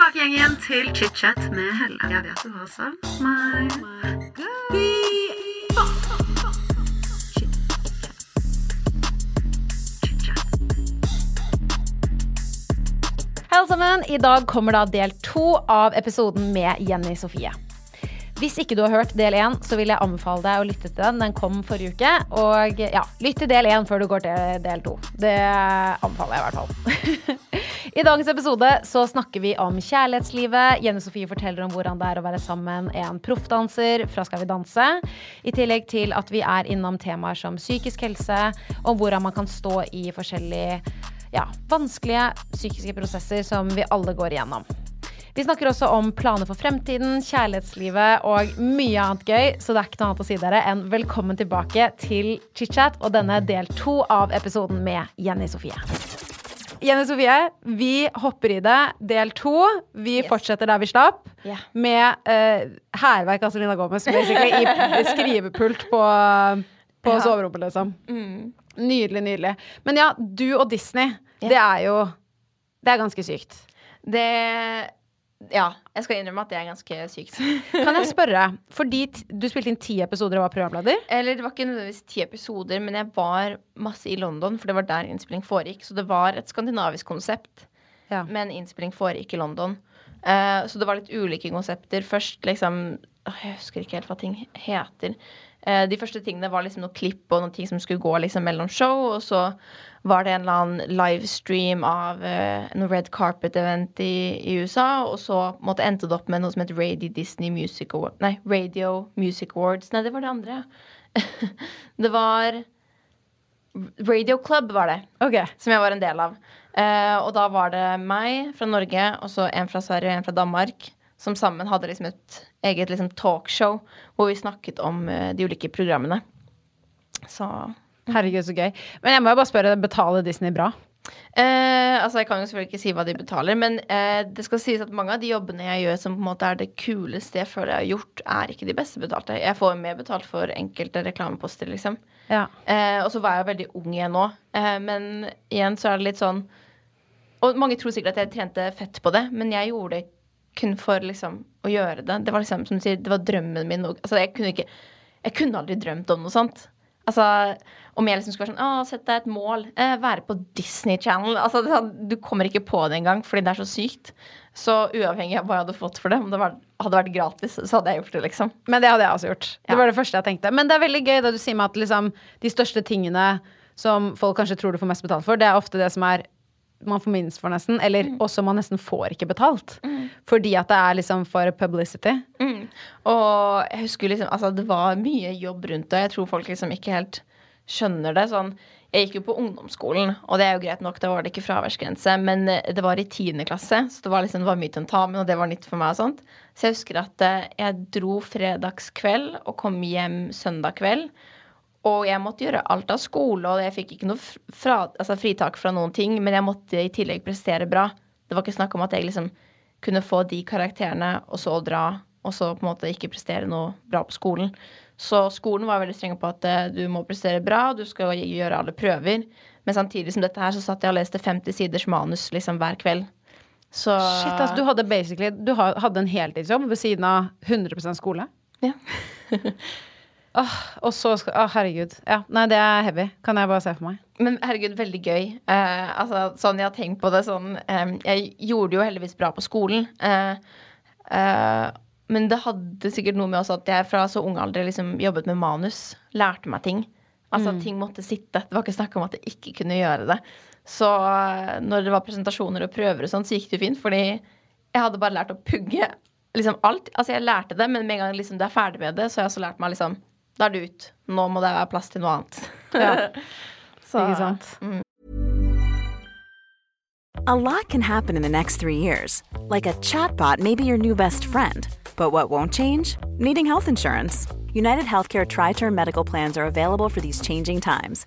tilbake igjen, til chit-chat med Helle. Jeg vet du har savnet meg. Hei alle sammen, I dag kommer da del to av episoden med Jenny Sofie. Hvis ikke du har hørt del én, så vil jeg anbefale deg å lytte til den. Den kom forrige uke. Og ja, lytt til del én før du går til del to. Det anbefaler jeg i hvert fall. I dagens episode så snakker vi om kjærlighetslivet. Jenny Sofie forteller om hvordan det er å være sammen en proffdanser fra Skal vi danse. I tillegg til at vi er innom temaer som psykisk helse, og hvordan man kan stå i forskjellige ja, vanskelige psykiske prosesser som vi alle går igjennom. Vi snakker også om planer for fremtiden, kjærlighetslivet og mye annet gøy, så det er ikke noe annet å si dere enn velkommen tilbake til chit-chat og denne del to av episoden med Jenny Sofie. Jenny Sofie, vi hopper i det. Del to. Vi fortsetter der vi slapp, yeah. med uh, av Selena Gomez i skrivepult på, på Ja. soverommet, liksom. Mm. Nydelig, nydelig. Men ja, du og Disney, yeah. det er jo Det er ganske sykt. Det Ja, jeg skal innrømme at det er ganske sykt. Kan jeg spørre, fordi du spilte inn ti episoder og var programleder? Eller det var ikke nødvendigvis ti episoder, men jeg var masse i London, for det var der innspilling foregikk. Så det var et skandinavisk konsept, Ja. men innspilling foregikk i London. Uh, så det var litt ulike konsepter. Først liksom Jeg husker ikke helt hva ting heter. Eh, de første tingene var liksom noen klipp og noen ting som skulle gå liksom mellom show, og så var det en eller annen livestream av eh, en red carpet-event i, i USA, og så måtte endte det opp med noe som het Radio Disney Music Award Nei, Radio Music Awards. Nei, det var det andre. det var Radio Club, var det Okay. som jeg var en del av. Eh, og da var det meg fra Norge, og så en fra Sverige og en fra Danmark, som sammen hadde liksom et eget liksom talkshow hvor vi snakket om eh, de ulike programmene. Så Herregud, så gøy. Men jeg må jo bare spørre, betaler Disney bra? eh, Altså, jeg kan jo selvfølgelig ikke si hva de betaler, men eh, det skal sies at mange av de jobbene jeg gjør som på en måte er det kuleste jeg føler jeg har gjort, er ikke de beste betalte. Jeg får mer betalt for enkelte reklameposter, liksom. Ja. Eh, og så var jeg jo veldig ung igjen nå. Eh, men igjen så er det litt sånn Og mange tror sikkert at jeg trente fett på det, men jeg gjorde det kun for liksom å gjøre det. Det var liksom, som du sier, det var drømmen min. Og, altså, jeg kunne ikke Jeg kunne aldri drømt om noe sånt. Altså, om jeg liksom skulle være sånn Å, sett deg et mål. Eh, være på Disney Channel. Altså, det, du kommer ikke på det engang, fordi det er så sykt. Så uavhengig av hva jeg hadde fått for det, om det var, hadde vært gratis, så hadde jeg gjort det, liksom. Men det hadde jeg også gjort. Det var det første jeg tenkte. Men det er veldig gøy det du sier med at liksom, de største tingene som folk kanskje tror du får mest betalt for, det er ofte det som er man får minst for, nesten. Eller også man nesten får ikke betalt. Fordi at det er liksom for publicity. Mm. Og jeg husker liksom Altså, det var mye jobb rundt det. Jeg tror folk liksom ikke helt skjønner det. Sånn Jeg gikk jo på ungdomsskolen, og det er jo greit nok, da var det ikke fraværsgrense, men eh, det var i tiende klasse, så det var liksom det var mye tentamen, og det var nytt for meg og sånt. Så jeg husker at eh, jeg dro fredagskveld og kom hjem søndag kveld. Og jeg måtte gjøre alt av skole, og jeg fikk ikke noe fra, altså fritak fra noen ting, men jeg måtte i tillegg prestere bra. Det var ikke snakk om at jeg liksom kunne få de karakterene, og så dra, og så på en måte ikke prestere noe bra på skolen. Så skolen var veldig streng på at eh, du må prestere bra, du skal gjøre alle prøver. Men samtidig som dette her, så satt jeg og leste 50 siders manus liksom hver kveld. Så Shit, altså, du hadde basically Du ha- hadde en heltidsjobb ved siden av 100% skole. Ja. Åh, og så skal Å, herregud. Ja, nei, det er heavy. Kan jeg bare se for meg. Men herregud, veldig gøy. Eh, altså, sånn jeg har tenkt på det sånn eh, Jeg gjorde jo heldigvis bra på skolen. Eh, eh, men det hadde sikkert noe med også at jeg fra så ung alder liksom jobbet med manus. Lærte meg ting. Altså at ting måtte sitte. Det var ikke snakk om at jeg ikke kunne gjøre det. Så eh, når det var presentasjoner og prøver og sånn, så gikk det jo fint. Fordi jeg hadde bare lært å pugge liksom alt. Altså jeg lærte det, men med en gang liksom du er ferdig med det, så har jeg også lært meg liksom Da er det ut. Nå må det være plass til noe annet. Ja. Så- Ikke sant? A lot can happen in the next three years. Like a chatbot may be your new best friend. But what won't change? Needing health insurance. United Healthcare Tri Term Medical Plans are available for these changing times.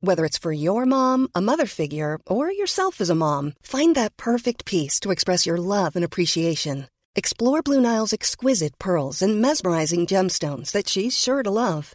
Whether it's for your mom, a mother figure, or yourself as a mom, find that perfect piece to express your love and appreciation. Explore Blue Nile's exquisite pearls and mesmerizing gemstones that she's sure to love.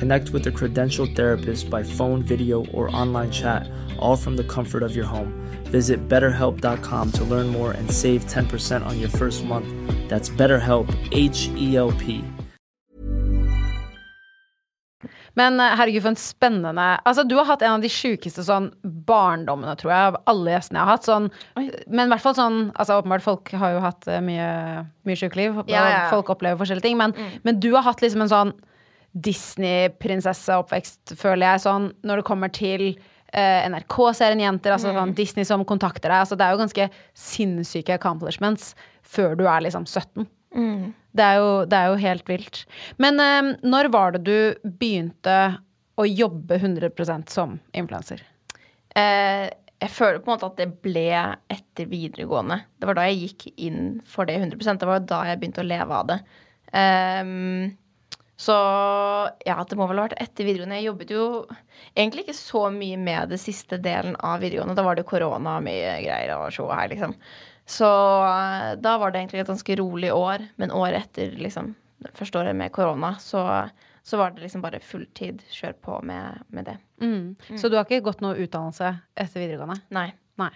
Connect with a credentialed therapist by phone, video, or online chat, all from the comfort of your home. Visit betterhelp.com to learn more and save 10% on your first month. That's BetterHelp, H E L P. Men eh, herregud, for en spennende Altså, du har hatt en av de sjukeste sånn barndommene, tror jeg, av alle gjestene jeg har hatt. Sånn, men i hvert fall sånn Altså, åpenbart, folk har jo hatt eh, mye, mye sjukeliv, og Ja, ja. folk opplever forskjellige ting, men, men du har hatt liksom en sånn Disney-prinsesseoppvekst, føler jeg, sånn når det kommer til uh, NRK-serien Jenter, altså sånn Disney som kontakter deg. Altså, det er jo ganske sinnssyke accomplishments før du er liksom 17. Det, er jo, det er jo helt vilt. Men uh, når var det du begynte å jobbe 100 som influenser? Uh, jeg føler på en måte at det ble etter videregående. Det var da jeg gikk inn for det 100 Det var jo da jeg begynte å leve av det. Ehm, så ja, det må vel ha vært etter videregående. Jeg jobbet jo egentlig ikke så mye med det siste delen av videregående. Da var det korona og mye greier og show her, liksom. Så eh, da var det egentlig et ganske rolig år. Men året etter, liksom, første året med korona, så, så var det liksom bare fulltid kjør på med, med det. Så du har ikke gått noe utdannelse etter videregående? Nei. Nei.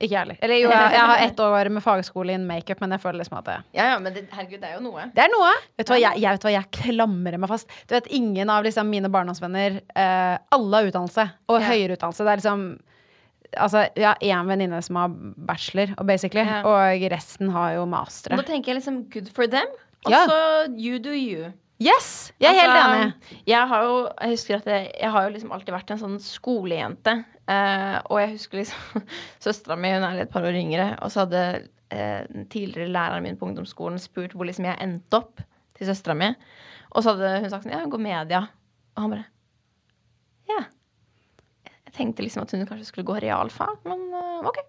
Ikke jeg heller. Eller jo, jeg, jeg har ett år med fagskole innen makeup, men jeg føler liksom at det Ja, ja, men det, herregud, det er jo noe. Det er noe. Vet du hva, jeg, jeg vet hva, jeg klamrer meg fast. Du vet, Ingen av liksom, mine barndomsvenner eh, Alle har utdannelse, og Ja. høyere utdannelse. Det er liksom Altså, jeg har én venninne som har bachelor, og basically, Ja. og resten har jo mastere. da tenker jeg liksom good for them. Og Ja. så you do you. Yes! Jeg er helt Altså, enig. Jeg har jo jeg husker at jeg, jeg har jo liksom alltid vært en sånn skolejente. Eh, og jeg husker liksom Søstera mi hun er et par år yngre, og så hadde eh, den tidligere læreren min på ungdomsskolen spurt hvor liksom jeg endte opp til søstera mi. Og så hadde hun sagt sånn Ja, hun går media. Og han bare Ja. Jeg tenkte liksom at hun kanskje skulle gå realfag, men uh, OK.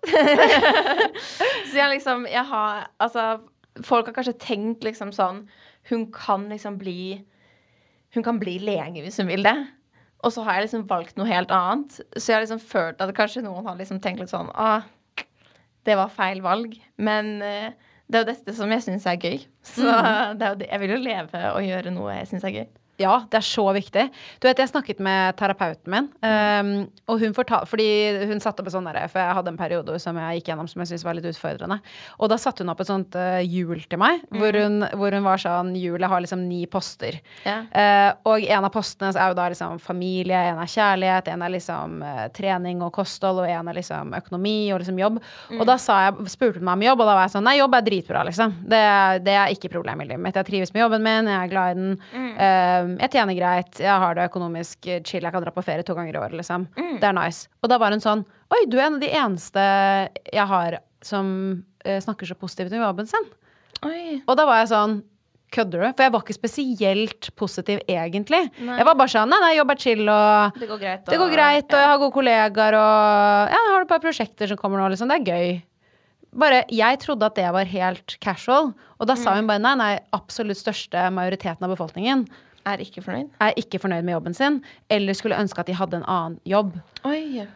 så jeg liksom Jeg har Altså, folk har kanskje tenkt liksom sånn Hun kan liksom bli Hun kan bli lege hvis hun vil det. Og så har jeg liksom valgt noe helt annet. Så jeg har liksom følt at kanskje noen har liksom tenkt litt sånn ah, det var feil valg. Men eh, det er jo dette som jeg syns er gøy. Så det er jo det. jeg vil jo leve og gjøre noe jeg syns er gøy. Ja, det er så viktig. Du vet, Jeg snakket med terapeuten min, um, og hun fortal, fordi hun satte opp et sånt derre For jeg hadde en periode som jeg gikk gjennom som jeg syntes var litt utfordrende. Og da satte hun opp et sånt uh, hjul til meg, hvor, hun, hvor hun var sånn Hjulet har liksom ni poster. Yeah. Uh, og en av postene er jo da liksom familie, en er kjærlighet, en er liksom uh, trening og kosthold, og en er liksom økonomi og liksom jobb. Og da sa jeg, spurte hun meg om jobb, og da var jeg sånn Nei, jobb er dritbra, liksom. Det, det er ikke problemet i livet mitt. Jeg trives med jobben min, jeg er glad i den. Eh, jeg tjener greit, jeg har det økonomisk chill, jeg kan dra på ferie to ganger i året, liksom. Det er nice. Og da var hun sånn Oi, du er en av de eneste jeg har som uh, snakker så positivt om jobben sin. Oi. Og da var jeg sånn Kødder du? For jeg var ikke spesielt positiv, egentlig. Nei. Jeg var bare sånn Nei, nei, jobb er chill, og Det går greit. det går greit, og jeg har gode kollegaer, og ja, jeg har et par prosjekter som kommer nå, liksom. Det er gøy. Bare, Jeg trodde at det var helt casual, og da sa hun bare nei, nei, absolutt største majoriteten av befolkningen Er ikke fornøyd? er ikke fornøyd med jobben sin, eller skulle ønske at de hadde en annen jobb. Oi.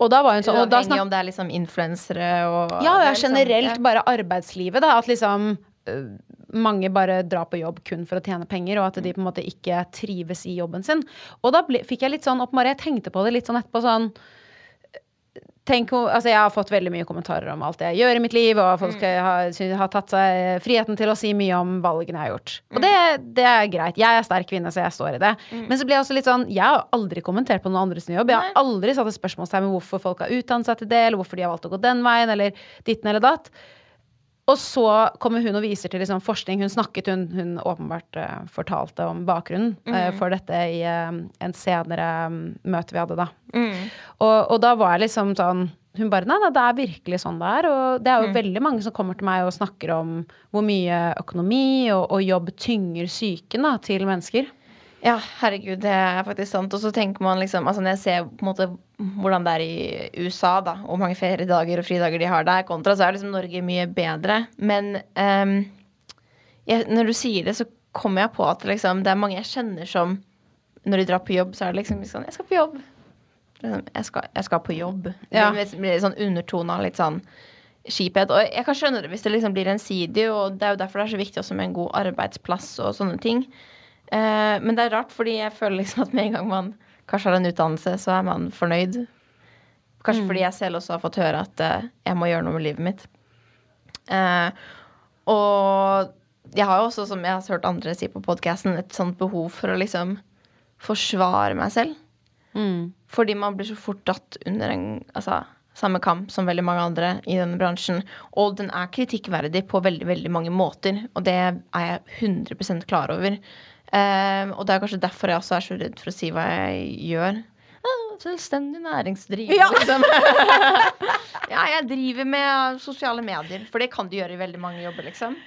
Og da var hun sånn og da Uavhengig snak- om det er liksom influensere og Ja, og liksom- generelt ja. bare arbeidslivet, da. At liksom øh, mange bare drar på jobb kun for å tjene penger, og at de på en måte ikke trives i jobben sin. Og da ble, fikk jeg litt sånn opp, Marie, jeg tenkte på det litt sånn etterpå sånn tenk, altså jeg har fått veldig mye kommentarer om alt jeg gjør i mitt liv, og folk Mm. har, har tatt seg friheten til å si mye om valgene jeg har gjort. Mm. Og det, det er greit. Jeg er sterk kvinne, så jeg står i det. Men så blir jeg også litt sånn Jeg har aldri kommentert på noen andres jobb. Jeg har aldri satt et spørsmålstegn ved hvorfor folk har utdannet seg til det, eller hvorfor de har valgt å gå den veien, eller ditten eller datt. Og så kommer hun og viser til liksom forskning. Hun snakket, hun, hun åpenbart uh, fortalte om bakgrunnen eh, for dette i uh, en senere mm, møte vi hadde, da. Og, og da var jeg liksom sånn Hun bare Nei, nei, det er virkelig sånn det er. Og det er jo veldig mange som kommer til meg og snakker om hvor mye økonomi og, og jobb tynger psyken til mennesker. Ja, herregud, det er faktisk sant. Og så tenker man liksom Altså når jeg ser på en måte hvordan det er i USA, da, og hvor mange feriedager og fridager de har der, kontra, så er liksom Norge mye bedre. Men um, jeg, når du sier det, så kommer jeg på at liksom, det er mange jeg kjenner som Når de drar på jobb, så er det liksom sånn Jeg skal på jobb. Liksom, jeg, skal, jeg skal på jobb. Ja. Det blir blir litt sånn undertona, litt sånn skiphet. Og jeg kan skjønne det hvis det liksom blir ensidig, og det er jo derfor det er så viktig også med en god arbeidsplass og sånne ting. Uh, men det er rart, fordi jeg føler liksom at med en gang man kanskje har en utdannelse, så er man fornøyd. Kanskje fordi jeg selv også har fått høre at uh, jeg må gjøre noe med livet mitt. Uh, og jeg har jo også, som jeg har hørt andre si på podkasten, et sånt behov for å liksom forsvare meg selv. Fordi man blir så fort dratt under en altså, samme kamp som veldig mange andre i denne bransjen. Og den er kritikkverdig på veldig veldig mange måter, og det er jeg 100 klar over. Eh, og det er kanskje derfor jeg også er så redd for å si hva jeg gjør. Ah, Selvstendig næringsdrivende, liksom. ja, jeg driver med sosiale medier, for det kan du gjøre i veldig mange jobber, liksom.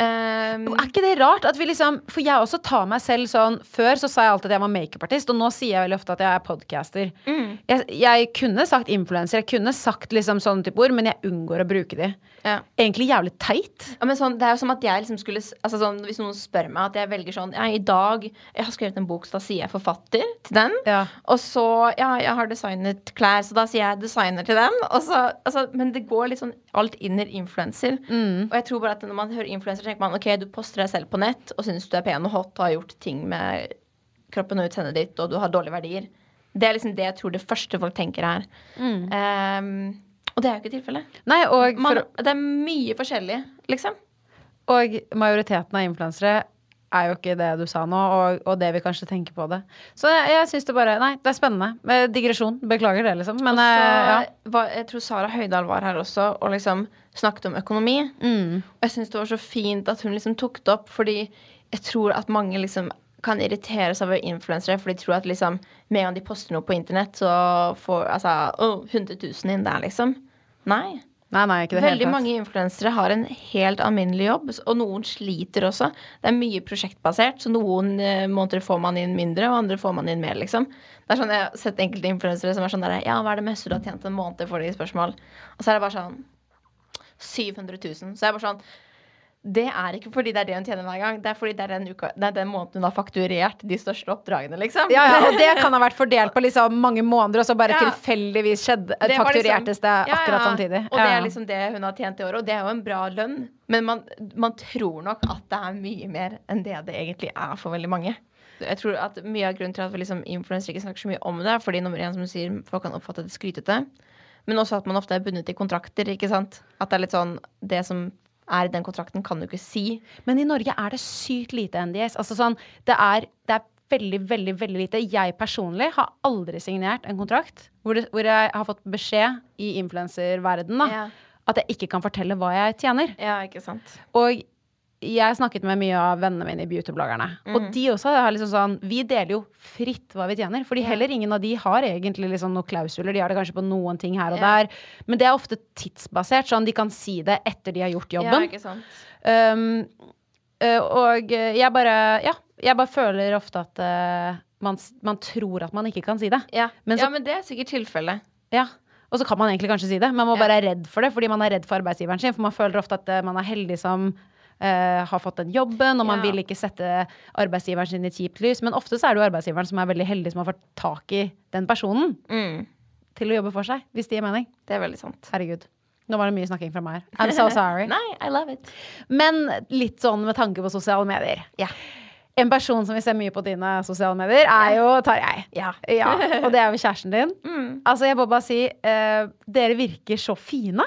Um, Er ikke det rart at vi liksom For jeg også tar meg selv sånn Før så sa jeg alltid at jeg var makeupartist, og nå sier jeg veldig ofte at jeg er podcaster. Jeg, jeg kunne sagt influenser, jeg kunne sagt liksom sånne type ord, men jeg unngår å bruke de. ja. Egentlig jævlig teit. Ja, men sånn, det er jo som at jeg liksom skulle altså sånn, Hvis noen spør meg at jeg velger sånn Ja, i dag Jeg har skrevet en bok, så da sier jeg forfatter til den. Ja. Og så Ja, jeg har designet klær, så da sier jeg designer til den. Og så, altså, men det går litt sånn alt inn i influenser. Og jeg tror bare at når man hører influenser, tenker man OK, du poster deg selv på nett og syns du er pen og hot og har gjort ting med kroppen og utseendet ditt, og du har dårlige verdier. Det er liksom det jeg tror det første folk tenker er. Mm. Um, og det er jo ikke tilfellet. Nei, og, Man, for, det er mye forskjellig, liksom. og majoriteten av influensere er jo ikke det du sa nå, og, og det vi kanskje tenker på det. Så jeg, jeg syns det bare Nei, det er spennende. Digresjon. Beklager det, liksom. Men så eh, ja. var, jeg tror Sara Høydahl var her også og liksom snakket om økonomi. Mm. Og jeg syns det var så fint at hun liksom tok det opp, fordi jeg tror at mange liksom kan irritere seg over influensere, for de tror at liksom med en gang de poster noe på internett, så får altså oh, 100 000 inn der, liksom. Nei. Nei, nei, ikke det Veldig helt mange influensere har en helt alminnelig jobb, og noen sliter også. Det er mye prosjektbasert, så noen eh, måneder får man inn mindre, og andre får man inn mer, liksom. Det er sånn, Jeg har sett enkelte influensere som er sånn der Ja, hva er det meste du har tjent en måned, får de spørsmål. Og så er det bare sånn 700 000. Så jeg er bare sånn det er ikke fordi det er det hun tjener hver gang. Det er fordi det er den, uka, det er den måneden hun har fakturert de største oppdragene, liksom. Ja, ja, og det kan ha vært fordelt på liksom mange måneder, og så bare Ja. tilfeldigvis skjedde, Det fakturertes det liksom- akkurat ja. samtidig. Og det er liksom det hun har tjent i året, og det er jo en bra lønn. Men man, man tror nok at det er mye mer enn det det egentlig er for veldig mange. Jeg tror at Mye av grunnen til at liksom influensere ikke snakker så mye om det, er fordi nummer én, som du sier, folk kan oppfatte det skrytete. Men også at man ofte er bundet i kontrakter. ikke sant? At det er litt sånn Det som er i den kontrakten, kan du ikke si. Men i Norge er det sykt lite NDS. Altså sånn, det er, det er veldig, veldig veldig lite. Jeg personlig har aldri signert en kontrakt hvor, det, hvor jeg har fått beskjed i influenserverdenen da, Ja. at jeg ikke kan fortelle hva jeg tjener. Ja, ikke sant? Og jeg snakket med mye av vennene mine i beautybloggerne. Mm. Og de også har liksom sånn Vi deler jo fritt hva vi tjener. Fordi heller ingen av de har egentlig liksom noen klausuler. De har det kanskje på noen ting her og der. Men det er ofte tidsbasert. Sånn de kan si det etter de har gjort jobben. Ja, ikke sant? Um, og jeg bare Ja, jeg bare føler ofte at uh, man, man tror at man ikke kan si det. Ja. Men så- ja, men det er sikkert tilfellet. Ja. Og så kan man egentlig kanskje si det, men man må Ja. bare være redd for det, fordi man er redd for arbeidsgiveren sin. For man føler ofte at uh, man er heldig som uh, har fått den jobben, og man Ja. vil ikke sette arbeidsgiveren sin i kjipt lys. Men ofte så er det jo arbeidsgiveren som er veldig heldig som har fått tak i den personen Mm, til å jobbe for seg, hvis det gir mening. det er veldig sant. Herregud. Nå var det mye snakking fra meg her. I'm so sorry. Nei, I love it. Men litt sånn med tanke på sosiale medier. Ja. En person som vi ser mye på dine sosiale medier, er jo Tarjei. Ja. Ja, og det er jo kjæresten din. Mm. Altså, jeg må bare si, uh, dere virker så fine.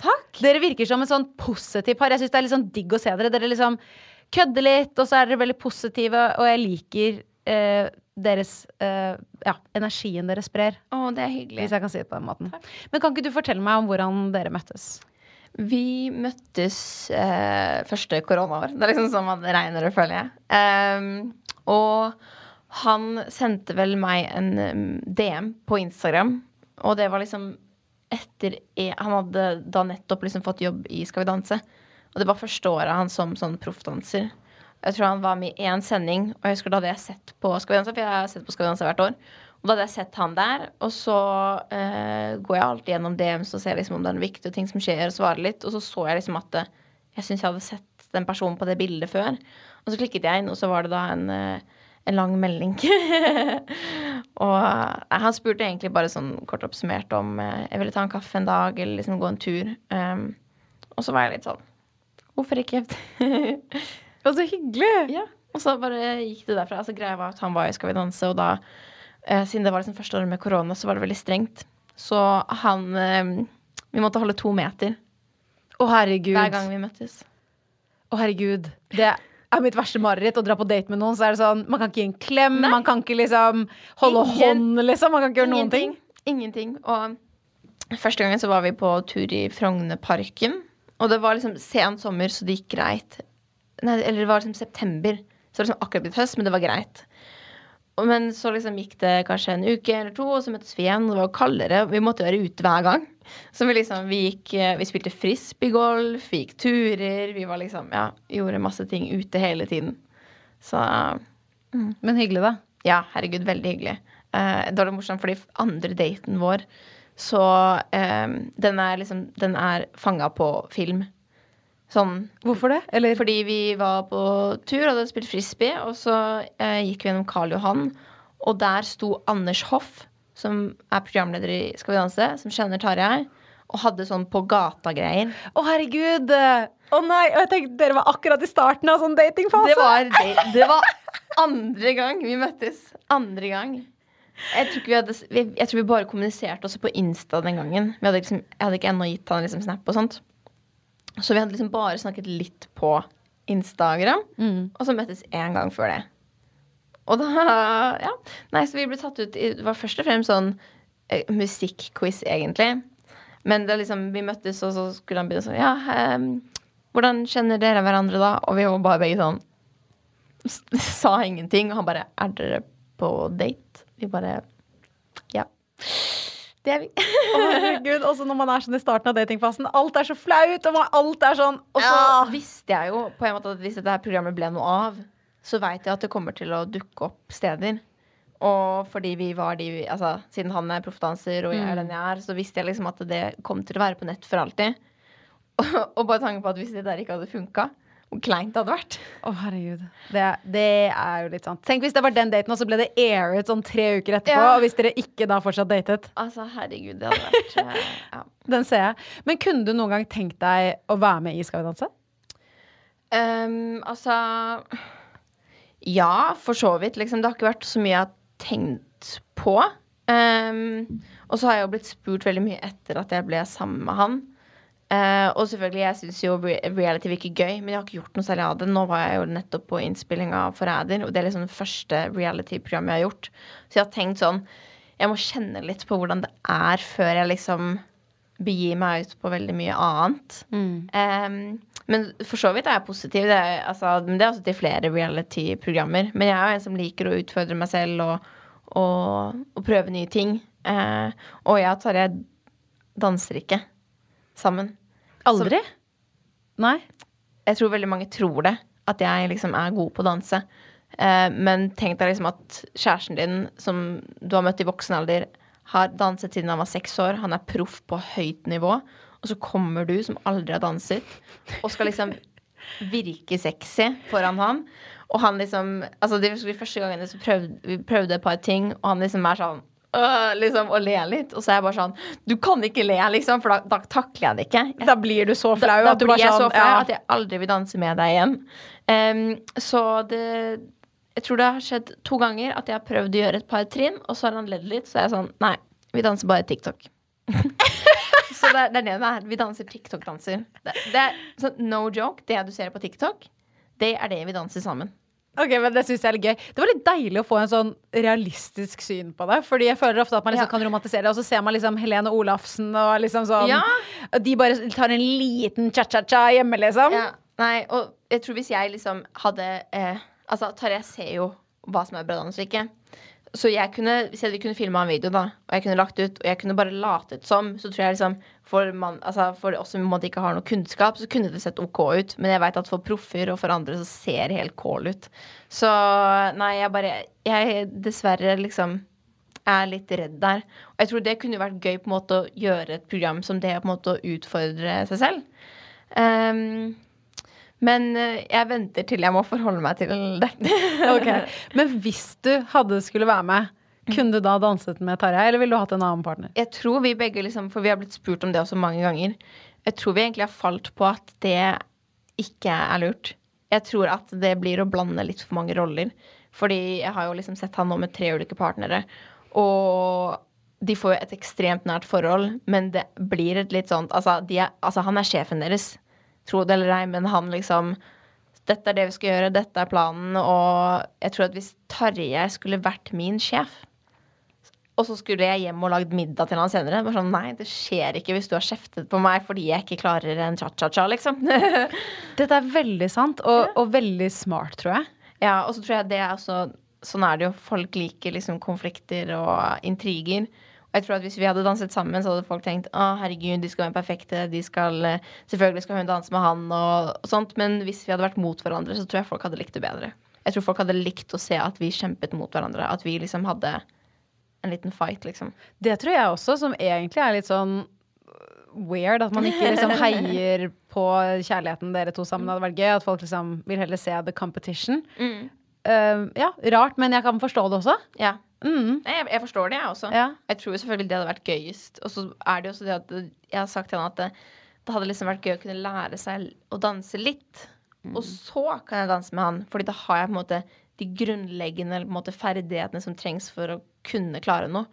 Takk. Dere virker som en sånn positiv par. Jeg syns det er litt sånn digg å se dere. Dere liksom kødder litt, og så er dere veldig positive, og jeg liker eh, deres eh, Ja, energien dere sprer. Å, det er hyggelig. Hvis jeg kan si det på den måten. Men kan ikke du fortelle meg om hvordan dere møttes? Vi møttes eh, første koronaår. Det er liksom sånn man regner det, føler jeg. Um, og han sendte vel meg en DM på Instagram, og det var liksom etter e Han hadde da nettopp liksom fått jobb i Skal vi danse. Og det var første året han som sånn proffdanser. Jeg tror han var med i én sending, og jeg husker da hadde jeg sett på Skal vi danse, for jeg har sett på Skal vi danse hvert år. Og da hadde jeg sett han der, og så eh, går jeg alltid gjennom DMs og ser liksom om det er noen viktige ting som skjer, og svarer litt. Og så så jeg liksom at eh, jeg syns jeg hadde sett den personen på det bildet før. Og så klikket jeg inn, og så var det da en, eh, en lang melding. og eh, han spurte egentlig bare sånn kort oppsummert om eh, jeg ville ta en kaffe en dag, eller liksom gå en tur. Um, og så var jeg litt sånn Hvorfor ikke? det var så hyggelig! Ja. Og så bare gikk det derfra. Altså, greia var at han var i Skal vi danse, og da, eh, siden det var liksom første året med korona, så var det veldig strengt. Så han eh, Vi måtte holde to meter Å, herregud. hver gang vi møttes. Å, herregud. Det er mitt verste mareritt å dra på date med noen. Så er det sånn, Man kan ikke gi en klem, man kan ikke liksom holde Ingen- hånd, liksom. Man kan ikke gjøre noen ting. Ingenting. Og første gangen så var vi på tur i Frognerparken. Og det var liksom sen sommer, så det gikk greit. Nei, eller det var liksom september. Så det var liksom akkurat blitt høst, men det var greit. Men så liksom gikk det kanskje en uke eller to, og så møttes vi igjen. Det var kaldere. Vi måtte være ute hver gang. Så vi liksom, vi gikk eh, Vi spilte frisbeegolf, vi gikk turer. Vi var liksom, ja, gjorde masse ting ute hele tiden. Så Men hyggelig, da. ja, herregud, veldig hyggelig. Eh, det var litt morsomt, fordi andre daten vår, så eh, Den er liksom Den er fanga på film. Sånn Hvorfor det? Eller fordi vi var på tur og hadde spilt frisbee, og så eh, gikk vi gjennom Karl Johan, og der sto Anders Hoff, som er programleder i Skal vi danse, som kjenner Tarjei, og hadde sånn på gata-greier. Å, herregud! Å nei! Og jeg tenkte dere var akkurat i starten av sånn datingfase. Det var, det, det var andre gang vi møttes. Andre gang. Jeg tror, vi hadde, jeg tror vi bare kommuniserte også på Insta den gangen. Vi hadde liksom, jeg hadde ikke ennå gitt han liksom snap og sånt. Så vi hadde liksom bare snakket litt på Instagram, og så møttes én gang før det. Og da Ja. Nei, så vi ble tatt ut i Det var først og fremst sånn eh, musikkquiz, egentlig. Men det liksom, vi møttes, og så skulle han begynne sånn Ja, eh, hvordan kjenner dere hverandre da? Og vi var bare begge sånn Sa ingenting. Og han bare Er dere på date? Vi bare Ja. Det er vi. Herregud, Også når man er sånn i starten av datingfasen. Alt er så flaut, og man, alt er sånn Og så ja. visste jeg jo på en måte at hvis dette her programmet ble noe av, så veit jeg at det kommer til å dukke opp steder. Og fordi vi var de vi- altså, Siden han er proffdanser og jeg er den jeg er, så visste jeg liksom at det kom til å være på nett for alltid. Og, og bare tanken på at hvis det der ikke hadde funka, hvor kleint det hadde vært. Å, herregud. Det, det er jo litt sant. Tenk hvis det var den daten, og så ble det airet sånn tre uker etterpå, Ja. og hvis dere ikke da fortsatt datet. Altså, herregud, det hadde vært eh, ja. Den ser jeg. Men kunne du noen gang tenkt deg å være med i Skal vi danse? Um, altså Ja, for så vidt. Liksom. Det har ikke vært så mye jeg har tenkt på. Um, og så har jeg jo blitt spurt veldig mye etter at jeg ble sammen med han. Eh, og selvfølgelig, jeg syns jo reality virker gøy, men jeg har ikke gjort noe særlig av det. Nå var jeg jo nettopp på innspilling av Forræder, og det er liksom det første reality-programmet jeg har gjort. Så jeg har tenkt sånn Jeg må kjenne litt på hvordan det er før jeg liksom begir meg ut på veldig mye annet. Ehm, men for så vidt er jeg positiv. Det er, altså, men det er også til flere reality-programmer. Men jeg er jo en som liker å utfordre meg selv og, og, og prøve nye ting. Uh, og jeg og Tarjei danser ikke sammen. Aldri? Nei? Jeg tror veldig mange tror det. At jeg liksom er god på å danse. Eh, men tenk deg liksom at kjæresten din, som du har møtt i voksen alder, har danset siden han var seks år. Han er proff på høyt nivå. Og så kommer du, som aldri har danset, og skal liksom virke sexy foran ham. Og han liksom Altså, det de første gangene så prøvde vi prøvde et par ting, og han liksom er sånn øh, liksom, og le litt. Og så er jeg bare sånn Du kan ikke le, liksom, for da, da takler jeg det ikke. Jeg Da blir du så flau da, da at du blir jeg sånn så flau ja. at jeg aldri vil danse med deg igjen. Um, så det Jeg tror det har skjedd to ganger at jeg har prøvd å gjøre et par trinn, og så har han ledd litt, så er jeg sånn Nei, vi danser bare TikTok. så det det er det det er. Vi danser TikTok-danser. Det, det er sånn no joke. Det du ser på TikTok, det er det vi danser sammen. Ok, men Det synes jeg er litt gøy. Det var litt deilig å få en sånn realistisk syn på det. Fordi jeg føler ofte at man liksom Ja. kan romantisere det, og så ser man liksom Helene Olafsen og liksom sånn Ja. De bare tar en liten cha-cha-cha hjemme, liksom. Ja, nei, og jeg tror hvis jeg liksom hadde eh, Altså, Tarjei ser jo hva som er bra dans og ikke. Så jeg kunne, hvis jeg kunne filma en video, da, og jeg kunne lagt ut, og jeg kunne bare latet som, så tror jeg liksom For, man, altså, for oss som ikke har noe kunnskap, så kunne det sett OK ut. Men jeg veit at for proffer og for andre så ser det helt kål ut. Så nei, jeg bare Jeg dessverre liksom er litt redd der. Og jeg tror det kunne vært gøy på en måte å gjøre et program som det, på en måte å utfordre seg selv. Ehm, men eh, jeg venter til jeg må forholde meg til det. okay. Men hvis du hadde skulle være med, kunne du da danset med Tarjei, eller ville du hatt en annen partner? Jeg tror vi begge liksom, For vi har blitt spurt om det også mange ganger. Jeg tror vi egentlig har falt på at det ikke er lurt. Jeg tror at det blir å blande litt for mange roller. Fordi jeg har jo liksom sett han nå med tre ulike partnere. Og de får jo et ekstremt nært forhold, men det blir et litt sånt Altså, de er, altså han er sjefen deres, tro det eller ei, men han liksom dette er det vi skal gjøre, dette er planen. Og jeg tror at hvis Tarjei skulle vært min sjef, og så skulle jeg hjem og lagd middag til han senere. Bare sånn, Nei, det skjer ikke hvis du har kjeftet på meg fordi jeg ikke klarer en cha-cha-cha, liksom. Dette er veldig sant, og, og veldig smart, tror jeg. ja, og så tror jeg det er også Sånn er det jo. Folk liker liksom konflikter og intriger. Jeg tror at hvis vi hadde danset sammen, så hadde folk tenkt å herregud, de skal være perfekte. De skal, eh, selvfølgelig skal hun danse med han og, og sånt. Men hvis vi hadde vært mot hverandre, så tror jeg folk hadde likt det bedre. Jeg tror folk hadde likt å se at vi kjempet mot hverandre. At vi liksom hadde en liten fight, liksom. Det tror jeg også, som egentlig er litt sånn weird. At man ikke liksom heier på kjærligheten dere to sammen. Det hadde vært gøy. At folk liksom vil heller se the competition. Eh, ja, rart, men jeg kan forstå det også. Ja. Mm. Nei, Jeg, jeg forstår det, jeg også. Ja. Jeg tror selvfølgelig det hadde vært gøyest. Og så er det jo også det at jeg har sagt til han at det, det hadde liksom vært gøy å kunne lære seg å danse litt. Og så kan jeg danse med han, Fordi da har jeg på en måte de grunnleggende måte, ferdighetene som trengs for å kunne klare noe.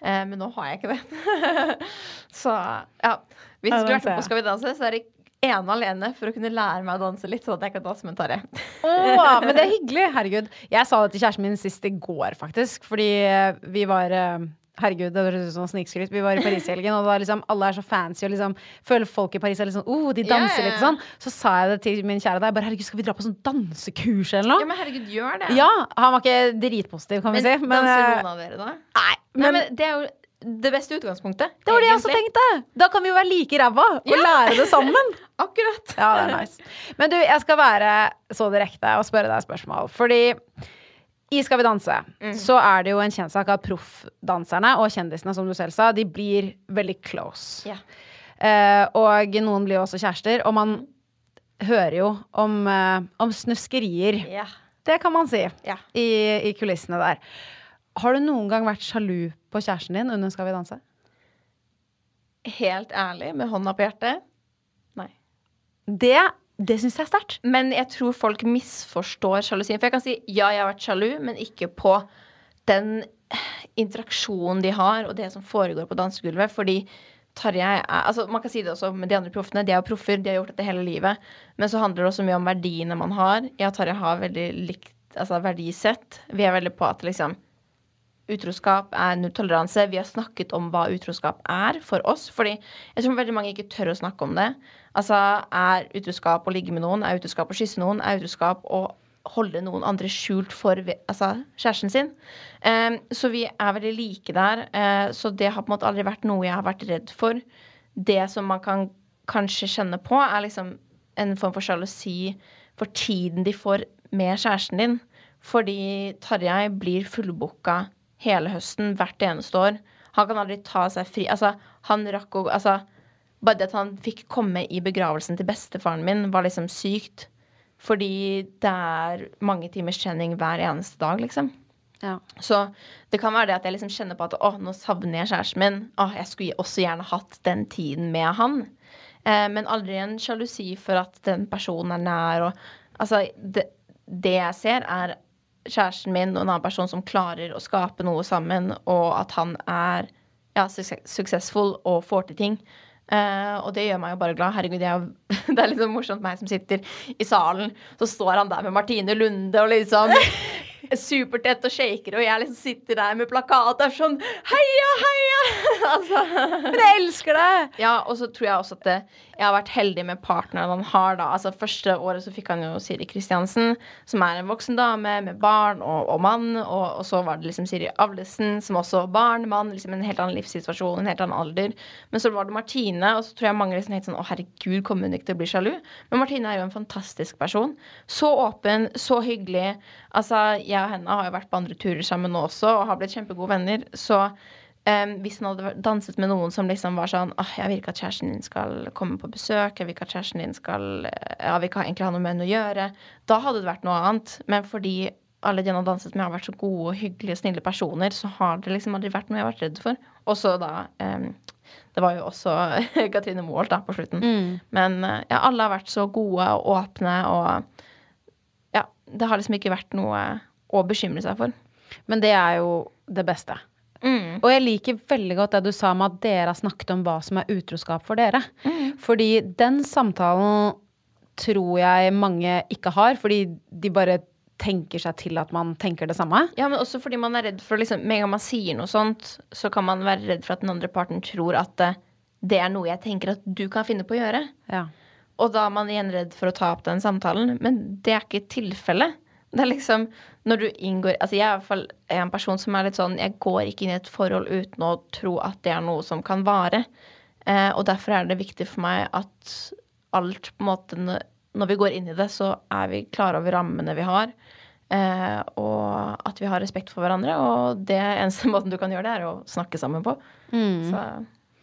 Eh, men nå har jeg ikke det. så ja. Hvis du har vært med på. Skal vi danse, så er det ene og alene for å kunne lære meg å danse litt, sånn at jeg kan danse med Tarjei. Åh, men det er hyggelig. Herregud. Jeg sa det til kjæresten min sist i går, faktisk. Fordi eh, vi var eh, Herregud, det høres ut som snikskryt. Vi var i Paris i helgen, og liksom, alle er så fancy og liksom føler folk i Paris er litt sånn oh, de danser yeah, yeah. litt sånn. Så sa jeg det til min kjære da. Jeg bare herregud, skal vi dra på sånn dansekurs eller Ja, men herregud, gjør det. Ja, han var ikke dritpositiv, kan vi si. Men, danser eh, noen av dere da? nei, Nei, men, men det er jo det beste utgangspunktet. det var det jeg også tenkte. Da kan vi jo være like ræva og lære det sammen. Akkurat. Ja, det er nice. Men du, jeg skal være så direkte og spørre deg et spørsmål. Fordi i Skal vi danse så er det jo en kjennsak at proffdanserne og kjendisene, som du selv sa, de blir veldig close. Yeah. Uh, og noen blir jo også kjærester. Og man hører jo om, uh, om snuskerier. Yeah. Det kan man si yeah. i, i kulissene der. Har du noen gang vært sjalu på kjæresten din under Skal vi danse? Helt ærlig, med hånda på hjertet. Nei. Det, det syns jeg er sterkt. Men jeg tror folk misforstår sjalusien. For jeg kan si ja, jeg har vært sjalu, men ikke på den interaksjonen de har, og det som foregår på dansegulvet. Fordi Tarjei er altså Man kan si det også med de andre proffene. De er jo proffer, de har gjort dette hele livet. Men så handler det også mye om verdiene man har. Jeg og Tarjei har veldig likt altså verdisett. Vi er veldig på at liksom Utroskap er nulltoleranse. Vi har snakket om hva utroskap er for oss. Fordi jeg tror veldig mange ikke tør å snakke om det. Altså, Er utroskap å ligge med noen? Er utroskap å kysse noen? Er utroskap å holde noen andre skjult for altså, kjæresten sin? Um, så vi er veldig like der. Uh, så det har på en måte aldri vært noe jeg har vært redd for. Det som man kan kanskje kjenne på, er liksom en form for sjalusi for tiden de får med kjæresten din. Fordi Tarjei blir fullbooka hele høsten, hvert eneste år. Han kan aldri ta seg fri. Altså, han rakk å Altså, bare det at han fikk komme i begravelsen til bestefaren min, var liksom sykt. Fordi det er mange timers trening hver eneste dag, liksom. Ja. Så det kan være det at jeg liksom kjenner på at å, nå savner jeg kjæresten min. Å, jeg skulle også gjerne hatt den tiden med han. Eh, men aldri en sjalusi for at den personen er nær. Og Altså, det, det jeg ser, er kjæresten min og en annen person som klarer å skape noe sammen, og at han er ja, suksessfull successful og får til ting. Uh, og det gjør meg jo bare glad. Herregud, jeg, er jo- det er litt sånn morsomt meg som sitter i salen. Så står han der med Martine Lunde og liksom supertett og shaker, og jeg liksom sitter der med plakat og er sånn Heia, heia! altså. Men jeg elsker det! Ja, og så tror jeg også at det, jeg har vært heldig med partneren han har, da. Altså Første året så fikk han jo Siri Kristiansen, som er en voksen dame med barn og, og mann. Og, og så var det liksom Siri Avlesen, som også barn, mann, liksom en helt annen livssituasjon, en helt annen alder. Men så var det Martine, og så tror jeg mange liksom helt sånn Å, herregud, kommer hun ikke til å bli sjalu? Men Martine er jo en fantastisk person. Så åpen, så hyggelig. Altså, jeg og henne har jo vært på andre turer sammen nå også, og har blitt kjempegode venner. Så em, hvis han hadde danset med noen som liksom var sånn Åh, jeg vil ikke at kjæresten din skal komme på besøk. Jeg vil ikke at kjæresten din skal ja, Jeg vil ikke egentlig ha noe med henne å gjøre. Da hadde det vært noe annet. Men fordi alle de han har danset med, har vært så gode, hyggelige, og snille personer, så har det liksom aldri vært noe jeg har vært redd for. Og så da um, Det var jo også Katrine Moholt da på slutten. Men eh, ja, alle har vært så gode og åpne, og ja, det har liksom ikke vært noe å bekymre seg for. Men det er jo det beste. Og jeg liker veldig godt det du sa med at dere har snakket om hva som er utroskap for dere. Fordi den samtalen tror jeg mange ikke har, fordi de bare tenker seg til at man tenker det samme. Ja, men også fordi man er redd for liksom, Med en gang man sier noe sånt, så kan man være redd for at den andre parten tror at eh, det er noe jeg tenker at du kan finne på å gjøre. Ja. Og da er man igjen redd for å ta opp den samtalen. Men det er ikke tilfellet. Det er liksom når du inngår Altså jeg er i hvert fall en person som er litt sånn Jeg går ikke inn i et forhold uten å tro at det er noe som kan vare. Eh, og derfor er det viktig for meg at alt på en måte Når vi går inn i det, så er vi klare over rammene vi har. Eh, og at vi har respekt for hverandre. Og det eneste måten du kan gjøre det, er å snakke sammen på. Så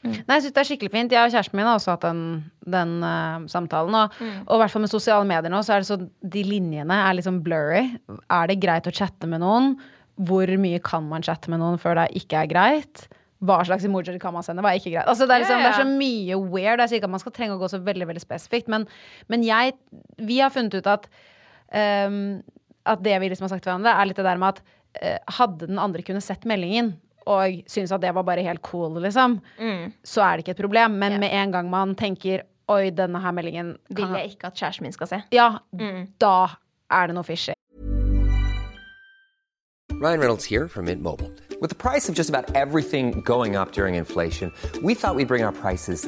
Nei, jeg synes det er skikkelig fint. Jeg og kjæresten min har også hatt den, den uh, samtalen. Og, og i hvert fall med sosiale medier nå, så er det så de linjene er liksom blurry. Er det greit å chatte med noen? Hvor mye kan man chatte med noen før det ikke er greit? Hva slags emojier kan man sende? Hva er ikke greit? Altså, det, er liksom, det er så mye weird. Jeg sier ikke at man skal trenge å gå så veldig veldig spesifikt, men, men jeg Vi har funnet ut at um, At det vi liksom har sagt til hverandre, er litt det der med at eh, hadde den andre kunne sett meldingen og syns at det var bare helt cool, liksom, så er det ikke et problem. Men Ja. med en gang man tenker Oi, denne her meldingen vil jeg ikke at kjæresten min skal se. Ja, da er det noe fishy. Ryan Reynolds here from Mint Mobile. With the price of just about everything going up during inflation, we thought we'd bring our prices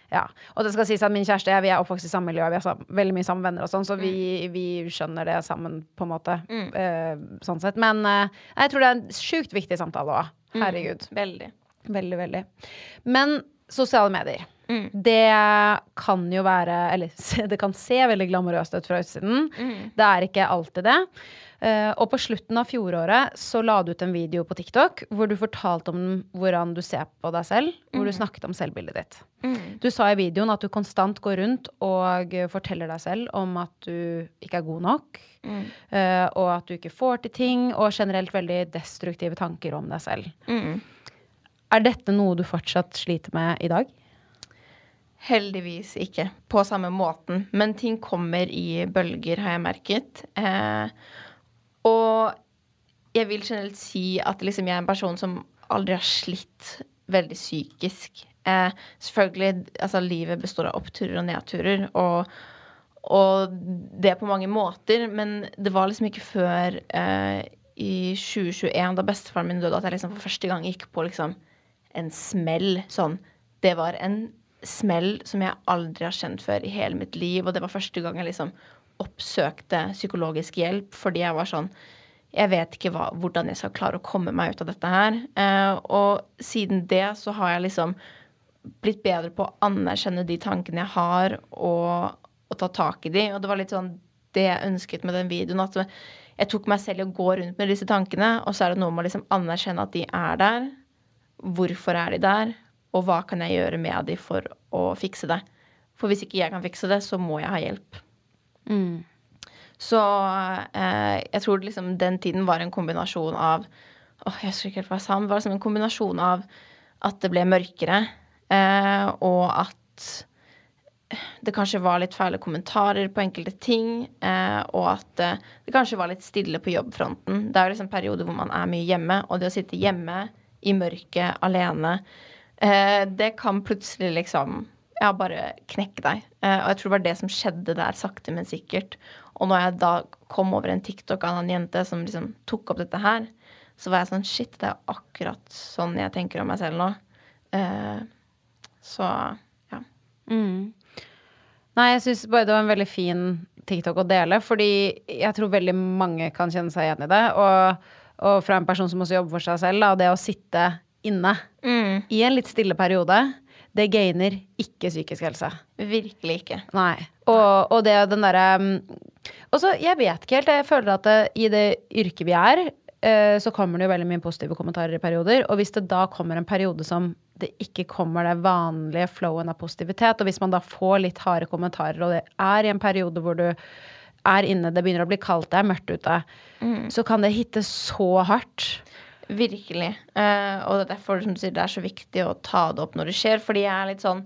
Ja, og det skal sies at min kjæreste og jeg, vi er oppvokst i samme miljø, vi har sam veldig mye samme venner og sånn, så vi, vi skjønner det sammen på en måte, eh, sånn sett. Men eh, jeg tror det er en sjukt viktig samtale òg. Herregud. Veldig. Veldig, veldig. Men sosiale medier. det kan jo være Eller det kan se veldig glamorøst ut fra utsiden. Det er ikke alltid det. Eh, og på slutten av fjoråret så la du ut en video på TikTok hvor du fortalte om hvordan du ser på deg selv, hvor du snakket om selvbildet ditt. Du sa i videoen at du konstant går rundt og forteller deg selv om at du ikke er god nok, eh, og at du ikke får til ting, og generelt veldig destruktive tanker om deg selv. Er dette noe du fortsatt sliter med i dag? Heldigvis ikke på samme måten, men ting kommer i bølger, har jeg merket. Eh, og jeg vil generelt si at liksom jeg er en person som aldri har slitt veldig psykisk. Eh, selvfølgelig, altså livet består av oppturer og nedturer, og, og det på mange måter, men det var liksom ikke før eh, i 2021, da bestefaren min døde, at jeg liksom for første gang gikk på liksom en smell. Sånn. Det var en smell som jeg aldri har kjent før i hele mitt liv, og det var første gang jeg liksom oppsøkte psykologisk hjelp fordi jeg var sånn Jeg vet ikke hva, hvordan jeg skal klare å komme meg ut av dette her. Eh, og siden det så har jeg liksom blitt bedre på å anerkjenne de tankene jeg har, og, og ta tak i de. Og det var litt sånn det jeg ønsket med den videoen. At jeg tok meg selv i å gå rundt med disse tankene, og så er det noe med å liksom anerkjenne at de er der. Hvorfor er de der? Og hva kan jeg gjøre med de for å fikse det? For hvis ikke jeg kan fikse det, så må jeg ha hjelp. Så eh, jeg tror liksom den tiden var en kombinasjon av åh, Jeg husker ikke helt hva jeg sa, men det var liksom en kombinasjon av at det ble mørkere, eh, og at det kanskje var litt fæle kommentarer på enkelte ting, eh, og at eh, det kanskje var litt stille på jobbfronten. Det er jo liksom perioder hvor man er mye hjemme, og det å sitte hjemme i mørket alene, eh, det kan plutselig liksom ja, bare knekk deg. Eh, og jeg tror det var det som skjedde der, sakte, men sikkert. Og når jeg da kom over en TikTok av en jente som liksom tok opp dette her, så var jeg sånn Shit, det er akkurat sånn jeg tenker om meg selv nå. Eh, så ja. Nei, jeg syns bare det var en veldig fin TikTok å dele, fordi jeg tror veldig mange kan kjenne seg igjen i det. Og, og fra en person som også jobber for seg selv, da, det å sitte inne i en litt stille periode, det gainer ikke psykisk helse. Virkelig ikke. Nei. Og, og det den derre Og så, jeg vet ikke helt, jeg føler at det, i det yrket vi er, eh, så kommer det jo veldig mye positive kommentarer i perioder. Og hvis det da kommer en periode som det ikke kommer det vanlige flowen av positivitet, og hvis man da får litt harde kommentarer, og det er i en periode hvor du er inne, det begynner å bli kaldt, det er mørkt ute, så kan det hitte så hardt. Virkelig. Uh, og det er derfor som du sier, det er så viktig å ta det opp når det skjer. Fordi jeg er litt sånn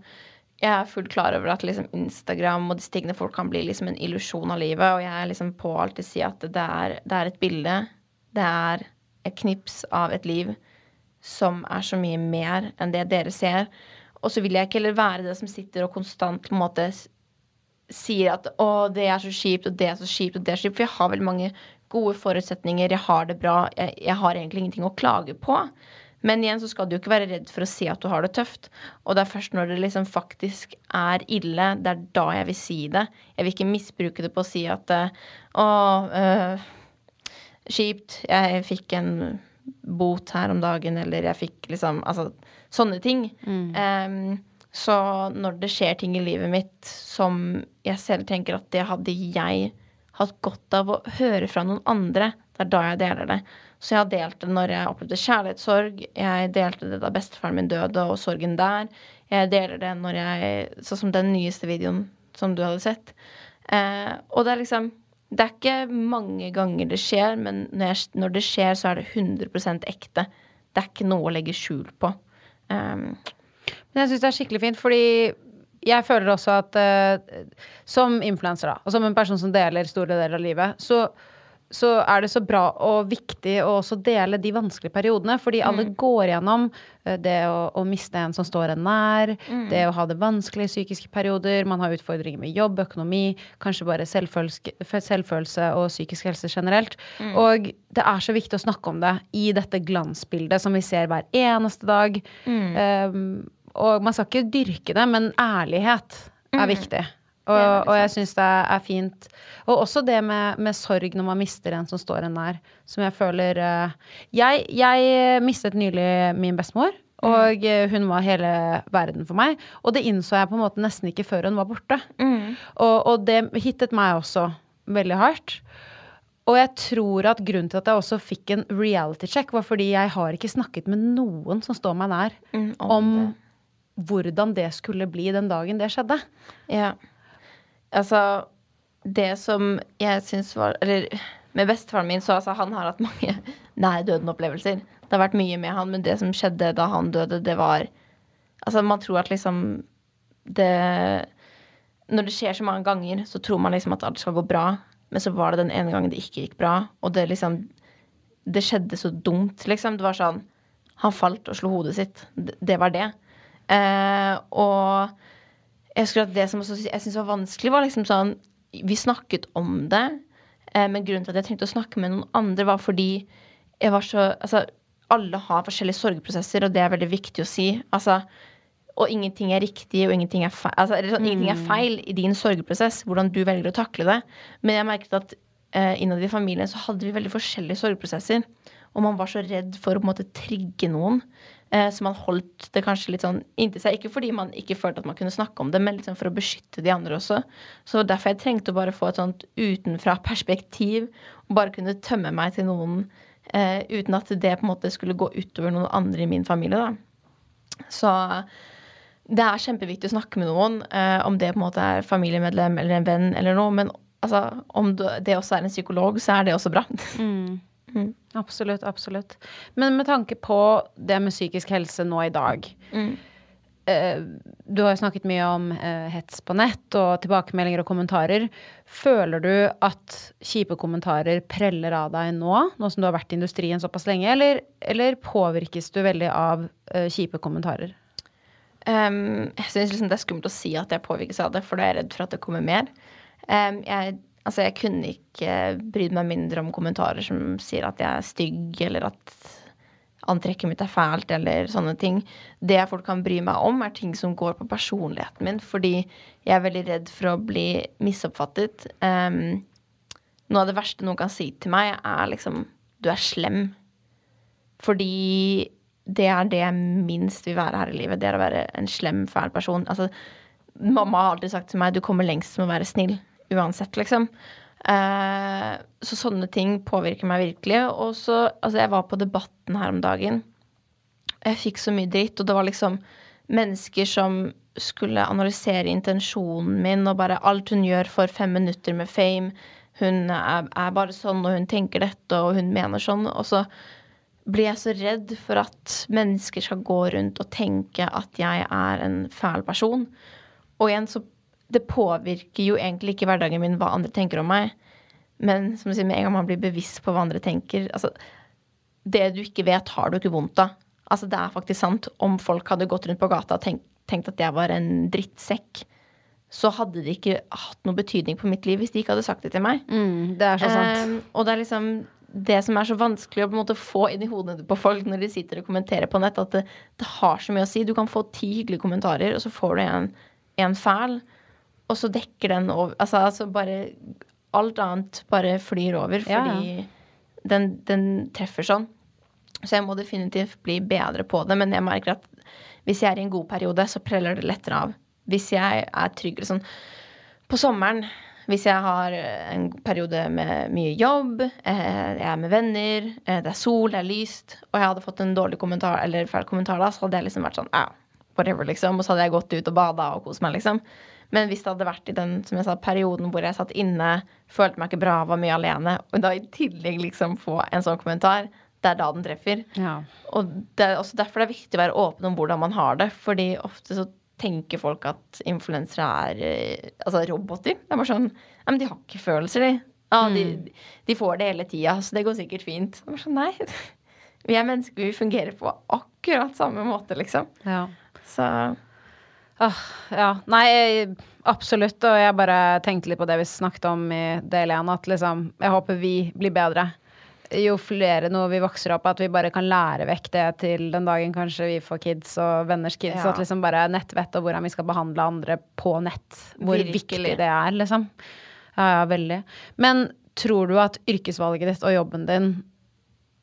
Jeg er fullt klar over at liksom Instagram og disse tingene folk kan bli liksom en illusjon av livet. Og jeg er liksom på å alltid si at det er, det er et bilde. Det er et knips av et liv som er så mye mer enn det dere ser. Og så vil jeg ikke heller være det som sitter og konstant på en måte sier at å, det er så kjipt, og det er så kjipt, og det er så kjipt. For jeg har veldig mange gode forutsetninger, jeg har det bra, jeg, jeg har egentlig ingenting å klage på. Men igjen så skal du jo ikke være redd for å si at du har det tøft. Og det er først når det liksom faktisk er ille, det er da jeg vil si det. Jeg vil ikke misbruke det på å si at eh, å, øh, kjipt, jeg fikk en bot her om dagen, eller jeg fikk liksom Altså sånne ting. Em, så når det skjer ting i livet mitt som jeg selv tenker at det hadde jeg hatt godt av å høre fra noen andre, det er da jeg deler det. Så jeg har delt det når jeg opplevde kjærlighetssorg. Jeg delte det da bestefaren min døde, og sorgen der. Jeg deler det når jeg Sånn som den nyeste videoen som du hadde sett. Eh, og det er liksom Det er ikke mange ganger det skjer, men når, jeg, når det skjer, så er det 100 ekte. Det er ikke noe å legge skjul på. Um, Men jeg syns det er skikkelig fint, fordi jeg føler også at eh, som influenser, da, og som en person som deler store deler av livet, så, så er det så bra og viktig å også dele de vanskelige periodene. Fordi alle går gjennom eh, det å, å miste en som står en nær, det å ha det vanskelig psykiske perioder, man har utfordringer med jobb, økonomi, kanskje bare selvfølelse, og psykisk helse generelt. Og det er så viktig å snakke om det i dette glansbildet som vi ser hver eneste dag. Um, og man skal ikke dyrke det, men ærlighet er viktig. Og, og jeg syns det er fint. Og også det med, med sorg når man mister en som står en nær, som jeg føler eh, jeg, jeg mistet nylig min bestemor, og eh, hun var hele verden for meg. Og det innså jeg på en måte nesten ikke før hun var borte. Og, og det hittet meg også veldig hardt. Og jeg tror at grunnen til at jeg også fikk en reality check, var fordi jeg har ikke snakket med noen som står meg nær, om hvordan det skulle bli den dagen det skjedde. Ja. Altså, det som jeg syns var Eller med bestefaren min, så altså, han har hatt mange nær døden-opplevelser. Det har vært mye med han, men det som skjedde da han døde, det var Altså, man tror at liksom det Når det skjer så mange ganger, så tror man liksom at alt skal gå bra, men så var det den ene gangen det ikke gikk bra, og det liksom Det skjedde så dumt, liksom. Det var sånn Han falt og slo hodet sitt. Det, det var det. Eh, og jeg husker at det som jeg syntes var vanskelig, var liksom sånn Vi snakket om det, eh, men grunnen til at jeg trengte å snakke med noen andre, var fordi jeg var så Altså, alle har forskjellige sorgprosesser, og det er veldig viktig å si. Altså, og ingenting er riktig, og ingenting er feil. Altså, eller mm. ingenting er feil i din sorgprosess, hvordan du velger å takle det. Men jeg merket at eh, innad i familien så hadde vi veldig forskjellige sorgprosesser. Og man var så redd for å på en måte trigge noen. Eh, så man holdt det kanskje litt sånn inntil seg. Ikke fordi man ikke følte at man kunne snakke om det, men liksom for å beskytte de andre også. Så derfor jeg trengte å bare få et sånt utenfra-perspektiv. Og bare kunne tømme meg til noen eh, uten at det på en måte skulle gå utover noen andre i min familie. da. Så det er kjempeviktig å snakke med noen, eh, om det på en måte er familiemedlem eller en venn eller noe. Men altså, om det også er en psykolog, så er det også bra. Mm. Absolutt, absolutt. Men med tanke på det med psykisk helse nå i dag Mm. Du har jo snakket mye om eh, hets på nett og tilbakemeldinger og kommentarer. Føler du at kjipe kommentarer preller av deg nå, nå som du har vært i industrien såpass lenge, eller, eller påvirkes du veldig av eh, kjipe kommentarer? Um, jeg syns liksom det er skummelt å si at jeg påvirkes av det, for da er jeg redd for at det kommer mer. Um, jeg, altså jeg kunne ikke brydd meg mindre om kommentarer som sier at jeg er stygg, eller at antrekket mitt er fælt, eller sånne ting. Det folk kan bry meg om, er ting som går på personligheten min, fordi jeg er veldig redd for å bli misoppfattet. Um, noe av det verste noen kan si til meg, er liksom Du er slem. Fordi det er det jeg minst vil være her i livet. Det er å være en slem, fæl person. Altså, mamma har alltid sagt til meg du kommer lengst med å være snill. Uansett, liksom. Eh, så sånne ting påvirker meg virkelig. Og så Altså, jeg var på Debatten her om dagen. Jeg fikk så mye dritt, og det var liksom mennesker som skulle analysere intensjonen min, og bare alt hun gjør for fem minutter med fame. Hun er, er bare sånn, og hun tenker dette, og hun mener sånn. Og så blir jeg så redd for at mennesker skal gå rundt og tenke at jeg er en fæl person. Og igjen så Det påvirker jo egentlig ikke hverdagen min hva andre tenker om meg. Men som du sier, med en gang man blir bevisst på hva andre tenker altså, Det du ikke vet, har du ikke vondt av. Altså, det er faktisk sant. Om folk hadde gått rundt på gata og tenkt, tenkt at jeg var en drittsekk, så hadde det ikke hatt noe betydning på mitt liv hvis de ikke hadde sagt det til meg. Mm, det er så sant. Eh, og det er liksom det som er så vanskelig å på en måte få inn i hodene på folk når de sitter og kommenterer på nett, at det, det har så mye å si. Du kan få ti hyggelige kommentarer, og så får du en, en fæl, og så dekker den over altså, altså, bare Alt annet bare flyr over Ja, fordi Den, den treffer sånn. Så jeg må definitivt bli bedre på det, men jeg merker at hvis jeg er i en god periode, så preller det lettere av. Hvis jeg er tryggere sånn På sommeren hvis jeg har en periode med mye jobb, eh, jeg er med venner, eh, det er sol, det er lyst, og jeg hadde fått en dårlig kommentar eller feil kommentar da, så hadde jeg liksom vært sånn ja, whatever, liksom. Og så hadde jeg gått ut og bada og kost meg, liksom. Men hvis det hadde vært i den som jeg sa, perioden hvor jeg satt inne, følte meg ikke bra, var mye alene, og da i tillegg liksom få en sånn kommentar, det er da den treffer. Ja. Og det er også derfor det er viktig å være åpen om hvordan man har det, fordi ofte så tenker folk at influensere er eh, altså roboter. Det er bare sånn Nei, men de har ikke følelser, de. Ja, de, de får det hele tida, så det går sikkert fint. Det er bare sånn, nei. Vi er mennesker, vi fungerer på akkurat samme måte, liksom. Ja. Så Ah, ja. Nei, absolutt. Og jeg bare tenkte litt på det vi snakket om i del én, at liksom Jeg håper vi blir bedre. Jo flere nå vi vokser opp, at vi bare kan lære vekk det til den dagen kanskje vi får kids og venners kids. Ja. At liksom bare nettvett og hvordan vi skal behandle andre på nett. Hvor Virkelig. viktig det er, liksom. Ja, ja, veldig. Men tror du at yrkesvalget ditt og jobben din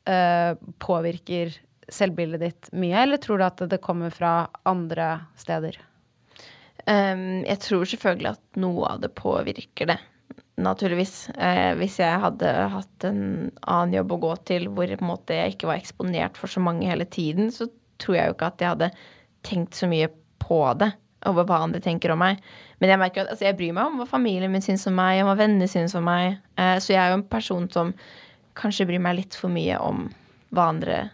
uh, påvirker selvbildet ditt mye, eller tror du at det kommer fra andre steder? Um, jeg tror selvfølgelig at noe av det påvirker det, naturligvis. Uh, hvis jeg hadde hatt en annen jobb å gå til hvor måte jeg ikke var eksponert for så mange hele tiden, så tror jeg jo ikke at jeg hadde tenkt så mye på det, over hva andre tenker om meg. Men jeg merker at altså, jeg bryr meg om hva familien min syns om meg, om hva vennene syns om meg. Uh, så jeg er jo en person som kanskje bryr meg litt for mye om hva andre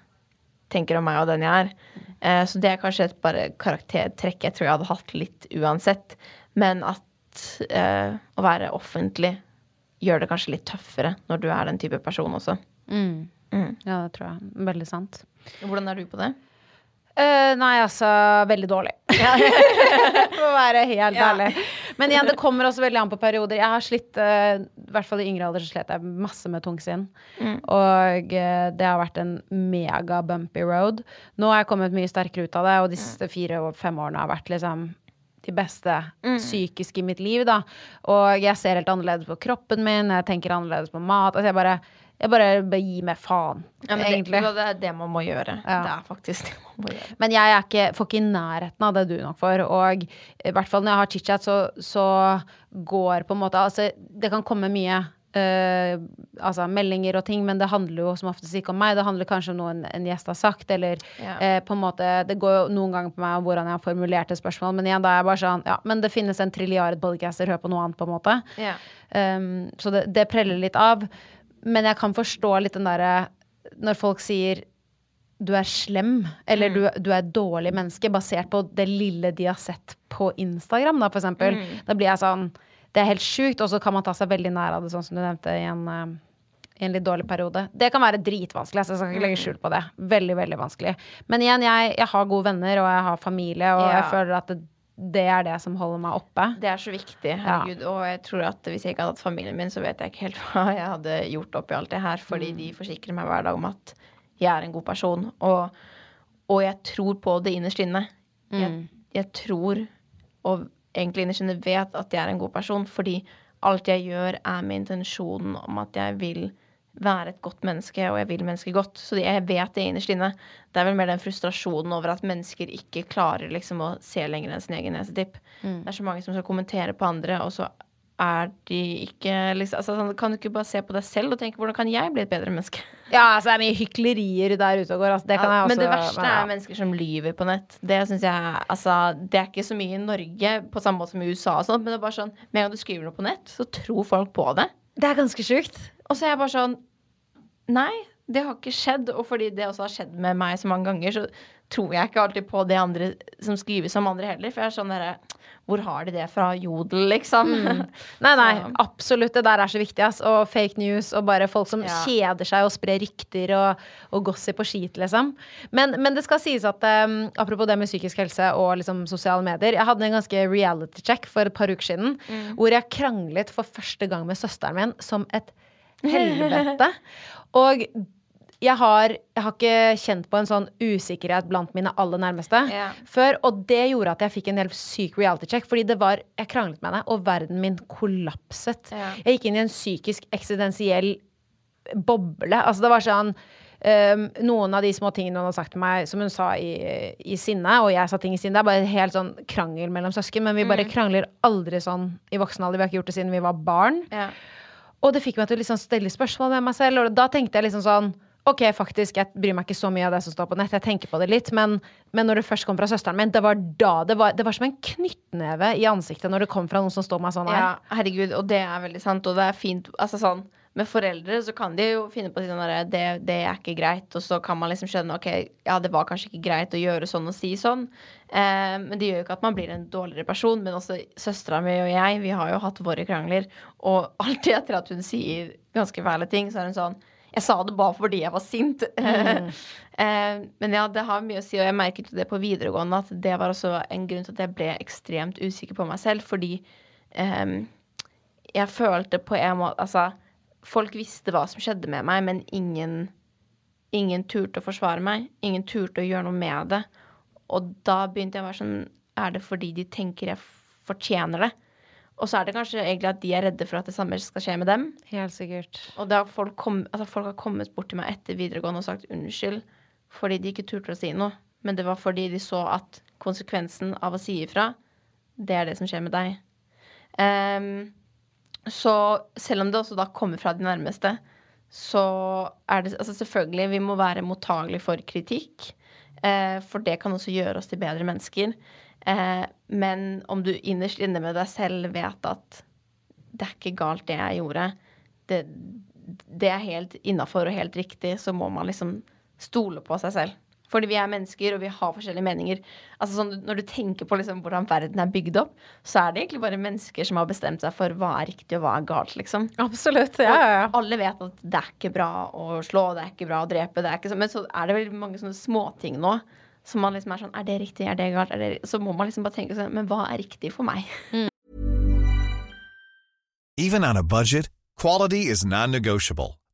tenker om meg og den jeg er. Eh, så det er kanskje et bare karaktertrekk jeg tror jeg hadde hatt litt uansett. Men at eh, å være offentlig gjør det kanskje litt tøffere når du er den type person også. Mm. Mm. Ja, det tror jeg. Veldig sant. Hvordan er du på det? Uh, nei, altså veldig dårlig. For å være helt Ja. Men igjen, det kommer også veldig an på perioder. Jeg har slitt, eh, i hvert fall i yngre alder, så slet jeg masse med tungsinn. Og eh, det har vært en mega bumpy road. Nå har jeg kommet mye sterkere ut av det, og disse fire-fem årene har vært liksom de beste psykisk i mitt liv, da. Og jeg ser helt annerledes på kroppen min, jeg tenker annerledes på mat. Altså jeg bare, jeg bare, bare gi meg faen, Ja, egentlig. Det, det er det man må gjøre. Ja. Det er faktisk det man må gjøre. Men jeg er ikke, får ikke i nærheten av det du nok får. Og i hvert fall når jeg har chit-chat, så, så går på en måte Altså, det kan komme mye Uh, altså meldinger og ting, men det handler jo som oftest ikke om meg. Det handler kanskje om noe en, en gjest har sagt, eller yeah. uh, på en måte Det går jo noen ganger på meg om hvordan jeg har formulert et spørsmål, men igjen, da er jeg bare sånn Ja, men det finnes en trilliard podcaster, hør på noe annet, på en måte. Yeah. Um, så det, det preller litt av. Men jeg kan forstå litt den derre Når folk sier du er slem, eller du, du er et dårlig menneske, basert på det lille de har sett på Instagram, da, for eksempel. Da blir jeg sånn Det er helt sjukt, og så kan man ta seg veldig nær av det, sånn som du nevnte, i en, uh, i en litt dårlig periode. Det kan være dritvanskelig, altså, jeg skal ikke legge skjul på det. Veldig, veldig vanskelig. Men igjen, jeg, jeg har gode venner, og jeg har familie, og Ja. jeg føler at det, det er det som holder meg oppe. Det er så viktig. Herregud. Og jeg tror at hvis jeg ikke hadde hatt familien min, så vet jeg ikke helt hva jeg hadde gjort oppi alt det her. Fordi de forsikrer meg hver dag om at jeg er en god person. Og, og jeg tror på det innerst inne. Jeg, jeg tror, og egentlig innerst inne vet, at jeg er en god person. Fordi alt jeg gjør, er med intensjonen om at jeg vil være et godt menneske, og jeg vil mennesker godt. Så jeg vet det innerst inne. Det er vel mer den frustrasjonen over at mennesker ikke klarer liksom å se lenger enn sin egen nesetipp. Det er så mange som skal kommentere på andre, og så er de ikke liksom altså, sånn, Kan du ikke bare se på deg selv og tenke hvordan kan jeg bli et bedre menneske? Ja, altså det er mye hyklerier der ute og går. Altså, det kan Ja, jeg også men det verste men ja. er mennesker som lyver på nett. Det synes jeg Altså, det er ikke så mye i Norge på samme måte som i USA og sånn, men det er bare sånn Med en gang du skriver noe på nett, så tror folk på det. Det er ganske sjukt. Og så er jeg bare sånn Nei, det har ikke skjedd. Og fordi det også har skjedd med meg så mange ganger, så tror jeg ikke alltid på det andre som skrives om andre heller. For jeg er sånn derre Hvor har de det fra? Jodel, liksom? Nei, nei, absolutt. Det der er så viktig, ass. Og fake news og bare folk som Ja. kjeder seg og sprer rykter og, og gossip og skit, liksom. Men, men det skal sies at um, apropos det med psykisk helse og liksom sosiale medier Jeg hadde en ganske reality check for et par uker siden hvor jeg kranglet for første gang med søsteren min som et helvete. Og jeg har, jeg har ikke kjent på en sånn usikkerhet blant mine aller nærmeste yeah. før. Og det gjorde at jeg fikk en helt syk reality check. Fordi det var, jeg kranglet med henne, og verden min kollapset. Yeah. Jeg gikk inn i en psykisk eksistensiell boble. Altså det var sånn um, Noen av de små tingene hun har sagt til meg, som hun sa i, i sinne, og jeg sa ting i sinne, det er bare en helt sånn krangel mellom søsken. Men vi bare krangler aldri sånn i voksen alder. Vi har ikke gjort det siden vi var barn. Ja. Og det fikk meg til å liksom stille spørsmål med meg selv, og da tenkte jeg liksom sånn Ok, faktisk, jeg bryr meg ikke så mye av det som står på nett. Jeg tenker på det litt, men, men når det først kom fra søsteren min, det var da det var, det var som en knyttneve i ansiktet når det kom fra noen som står meg sånn her. Ja, herregud, og det er veldig sant, og det er fint Altså sånn, med foreldre så kan de jo finne på sånn derre det, det er ikke greit, og så kan man liksom skjønne ok, ja, det var kanskje ikke greit å gjøre sånn og si sånn, eh, men det gjør jo ikke at man blir en dårligere person, men også søstera mi og jeg, vi har jo hatt våre krangler, og alltid etter at hun sier ganske fæle ting, så er hun sånn jeg sa det bare fordi jeg var sint. eh, men ja, det har mye å si, og jeg merket jo det på videregående at det var også en grunn til at jeg ble ekstremt usikker på meg selv, fordi eh, jeg følte på en måte Altså, folk visste hva som skjedde med meg, men ingen Ingen turte å forsvare meg. Ingen turte å gjøre noe med det. Og da begynte jeg å være sånn Er det fordi de tenker jeg fortjener det? Og så er det kanskje egentlig at de er redde for at det samme skal skje med dem. Helt sikkert. Og da har folk, kom, altså folk har kommet bort til meg etter videregående og sagt unnskyld fordi de ikke turte å si noe, men det var fordi de så at konsekvensen av å si ifra, det er det som skjer med deg. Ehm, så selv om det også da kommer fra de nærmeste, så er det altså selvfølgelig Vi må være mottagelige for kritikk, eh, for det kan også gjøre oss til bedre mennesker. Eh, men om du innerst inne med deg selv vet at det er ikke galt, det jeg gjorde, det, det er helt innafor og helt riktig, så må man liksom stole på seg selv. Fordi vi er mennesker, og vi har forskjellige meninger. Altså sånn, Når du tenker på liksom hvordan verden er bygd opp, så er det egentlig bare mennesker som har bestemt seg for hva er riktig og hva er galt, liksom. Absolutt. Ja, ja, ja. Og alle vet at det er ikke bra å slå, det er ikke bra å drepe. Det er ikke sånn. men så er det veldig mange sånne småting nå som man liksom er sånn Er det riktig? Er det galt? Er det, så må man liksom bare tenke sånn Men hva er riktig for meg? Even on a budget, quality is non-negotiable.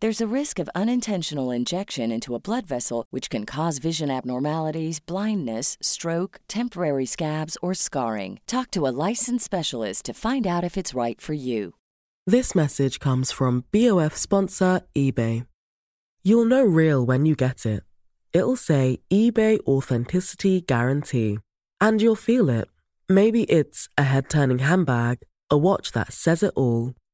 There's a risk of unintentional injection into a blood vessel, which can cause vision abnormalities, blindness, stroke, temporary scabs, or scarring. Talk to a licensed specialist to find out if it's right for you. This message comes from BOF sponsor eBay. You'll know real when you get it. It'll say eBay Authenticity Guarantee. And you'll feel it. Maybe it's a head turning handbag, a watch that says it all,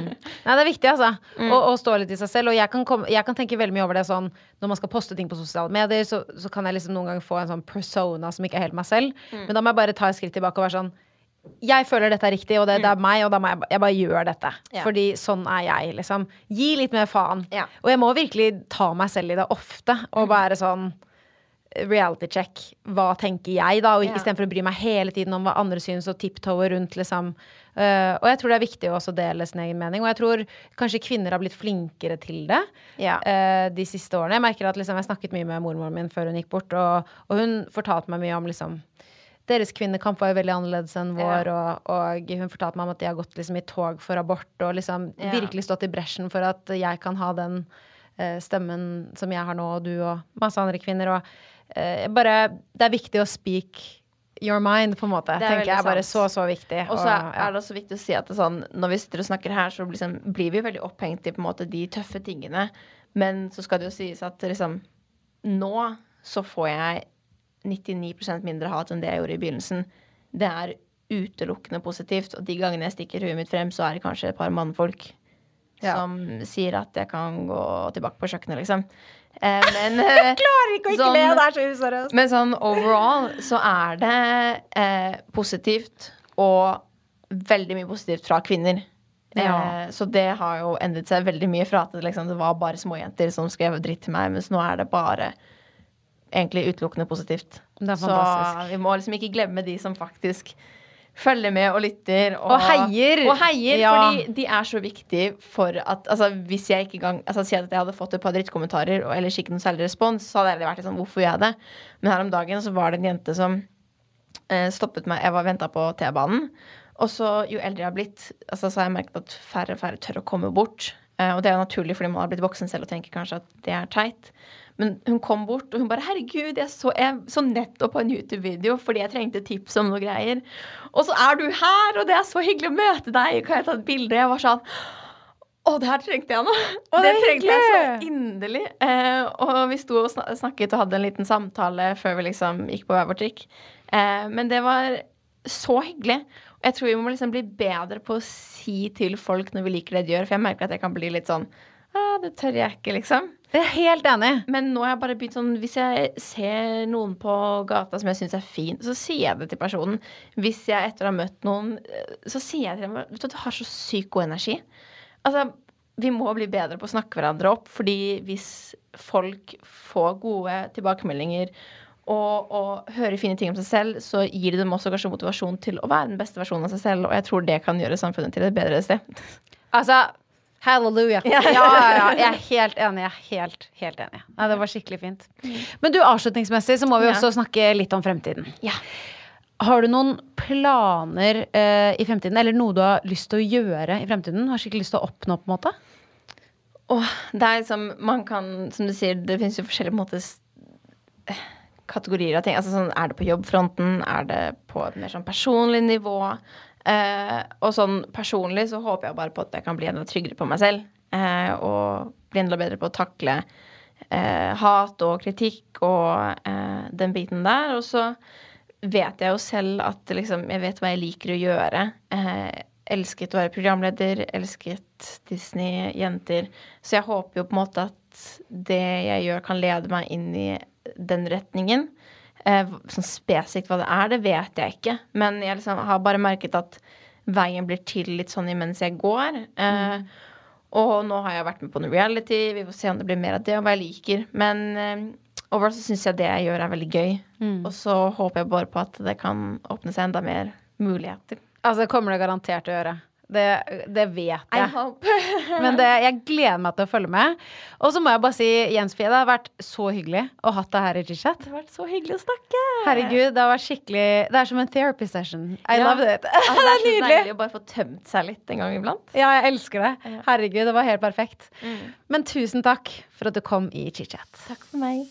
Nei, det er viktig, altså. Å, å stå litt i seg selv. Og jeg kan, komme, jeg kan tenke veldig mye over det sånn når man skal poste ting på sosiale medier, så, så kan jeg liksom noen ganger få en sånn persona som ikke er helt meg selv. Men da må jeg bare ta et skritt tilbake og være sånn jeg føler dette er riktig, og det, det er meg, og da må jeg, jeg bare gjøre dette. Ja. Fordi sånn er jeg, liksom. Gi litt mer faen. Ja. Og jeg må virkelig ta meg selv i det ofte, og bare sånn reality check. Hva tenker jeg, da? Og Ja. Istedenfor å bry meg hele tiden om hva andre syns, og tiptoe rundt, liksom. Eh, og jeg tror det er viktig å også dele sin egen mening. Og jeg tror kanskje kvinner har blitt flinkere til det Ja. uh, de siste årene. Jeg merker at liksom, jeg snakket mye med mormoren min før hun gikk bort, og, og hun fortalte meg mye om liksom deres kvinnekamp var jo veldig annerledes enn vår, og, og hun fortalte meg om at de har gått liksom i tog for abort, og liksom Ja. virkelig stått i bresjen for at jeg kan ha den uh, stemmen som jeg har nå, og du og masse andre kvinner. Og uh, bare Det er viktig å speak your mind, på en måte. Det er tenker jeg er bare så, så viktig. Og så er det også viktig å si at sånn, når vi sitter og snakker her, så liksom, blir vi veldig opphengt i på en måte de tøffe tingene. Men så skal det jo sies at liksom Nå så får jeg 99% mindre hat enn det jeg gjorde i begynnelsen. Det er utelukkende positivt. Og de gangene jeg stikker huet mitt frem, så er det kanskje et par mannfolk Ja. som sier at jeg kan gå tilbake på kjøkkenet, liksom. Eh, men Jeg klarer ikke å ikke le, det er så useriøst. men sånn overall så er det eh, positivt og veldig mye positivt fra kvinner. Ja. Eh, så det har jo endret seg veldig mye fra at det, liksom, det var bare småjenter som skrev dritt til meg, mens nå er det bare egentlig utelukkende positivt. Det så vi må liksom ikke glemme de som faktisk følger med og lytter. Og heier. Og heier, Ja. fordi de er så viktige for at altså, Hvis jeg ikke gang, altså, Si at jeg hadde fått et par drittkommentarer og ellers ikke noen særlig respons, så hadde jeg vært litt sånn Hvorfor gjør jeg det? Men her om dagen så var det en jente som eh, stoppet meg. Jeg var venta på T-banen. Og så, jo eldre jeg har blitt, altså, så har jeg merket at færre og færre tør å komme bort. Eh, og det er jo naturlig fordi man har blitt voksen selv og tenker kanskje at det er teit. Men hun kom bort, og hun bare 'Herregud, jeg så, jeg så nettopp på en YouTube-video fordi jeg trengte tips om noe greier.' 'Og så er du her, og det er så hyggelig å møte deg. Kan jeg ta et bilde?' Jeg var sånn å, det her trengte jeg nå! Og det det trengte jeg så inderlig. Eh, og vi sto og snakket og hadde en liten samtale før vi liksom gikk på hver vår trikk. Eh, men det var så hyggelig. Og jeg tror vi må liksom bli bedre på å si til folk når vi liker det de gjør, for jeg merker at jeg kan bli litt sånn ah, det tør jeg ikke, liksom. Jeg er helt enig. Men nå har jeg bare begynt sånn Hvis jeg ser noen på gata som jeg syns er fin, så sier jeg det til personen. Hvis jeg etter å ha møtt noen, eh, så sier jeg til dem Vet du, du har så sykt god energi. Altså, vi må bli bedre på å snakke hverandre opp, fordi hvis folk får gode tilbakemeldinger og, og hører fine ting om seg selv, så gir det dem også kanskje motivasjon til å være den beste versjonen av seg selv, og jeg tror det kan gjøre samfunnet til et bedre sted. Altså, halleluja. Ja, Ja. ja. Jeg er helt enig. Jeg er helt, helt enig. Ja, det var skikkelig fint. Men du, avslutningsmessig så må vi også snakke litt om fremtiden. Ja. Har du noen planer eh, i fremtiden, eller noe du har lyst til å gjøre i fremtiden? Har skikkelig lyst til å oppnå, på en måte? Åh, det er liksom Man kan, som du sier, det finnes jo forskjellige på en måte s- eh, kategorier av ting. Altså sånn, Er det på jobbfronten? Er det på et mer sånn personlig nivå? Eh, og sånn personlig så håper jeg bare på at jeg kan bli enda tryggere på meg selv. Eh, og bli enda bedre på å takle eh, hat og kritikk og eh, den biten der. Og så vet jeg jo selv at liksom, jeg vet hva jeg liker å gjøre. Eh, elsket å være programleder, elsket Disney-jenter. Så jeg håper jo på en måte at det jeg gjør, kan lede meg inn i den retningen. Eh, sånn spesifikt hva det er, det vet jeg ikke. Men jeg liksom har bare merket at veien blir til litt sånn imens jeg går. Eh, Og nå har jeg vært med på noe reality. Vi får se om det blir mer av det, og hva jeg liker. Men eh, overall så syns jeg det jeg gjør, er veldig gøy. Og så håper jeg bare på at det kan åpne seg enda mer muligheter. Altså, det kommer det garantert til å gjøre. Det, det vet jeg. Men det, jeg gleder meg til å følge med. Og så må jeg bare si, Jens Fie, det har vært så hyggelig å ha deg her i G-chat. Det har vært så hyggelig å snakke. Herregud, det har vært skikkelig Det er som en therapy session. I Ja. love it. Altså, det er så nydelig. deilig å bare få tømt seg litt en gang iblant. Ja, jeg elsker det. Herregud, det var helt perfekt. Men tusen takk for at du kom i chit-chat. Takk for meg.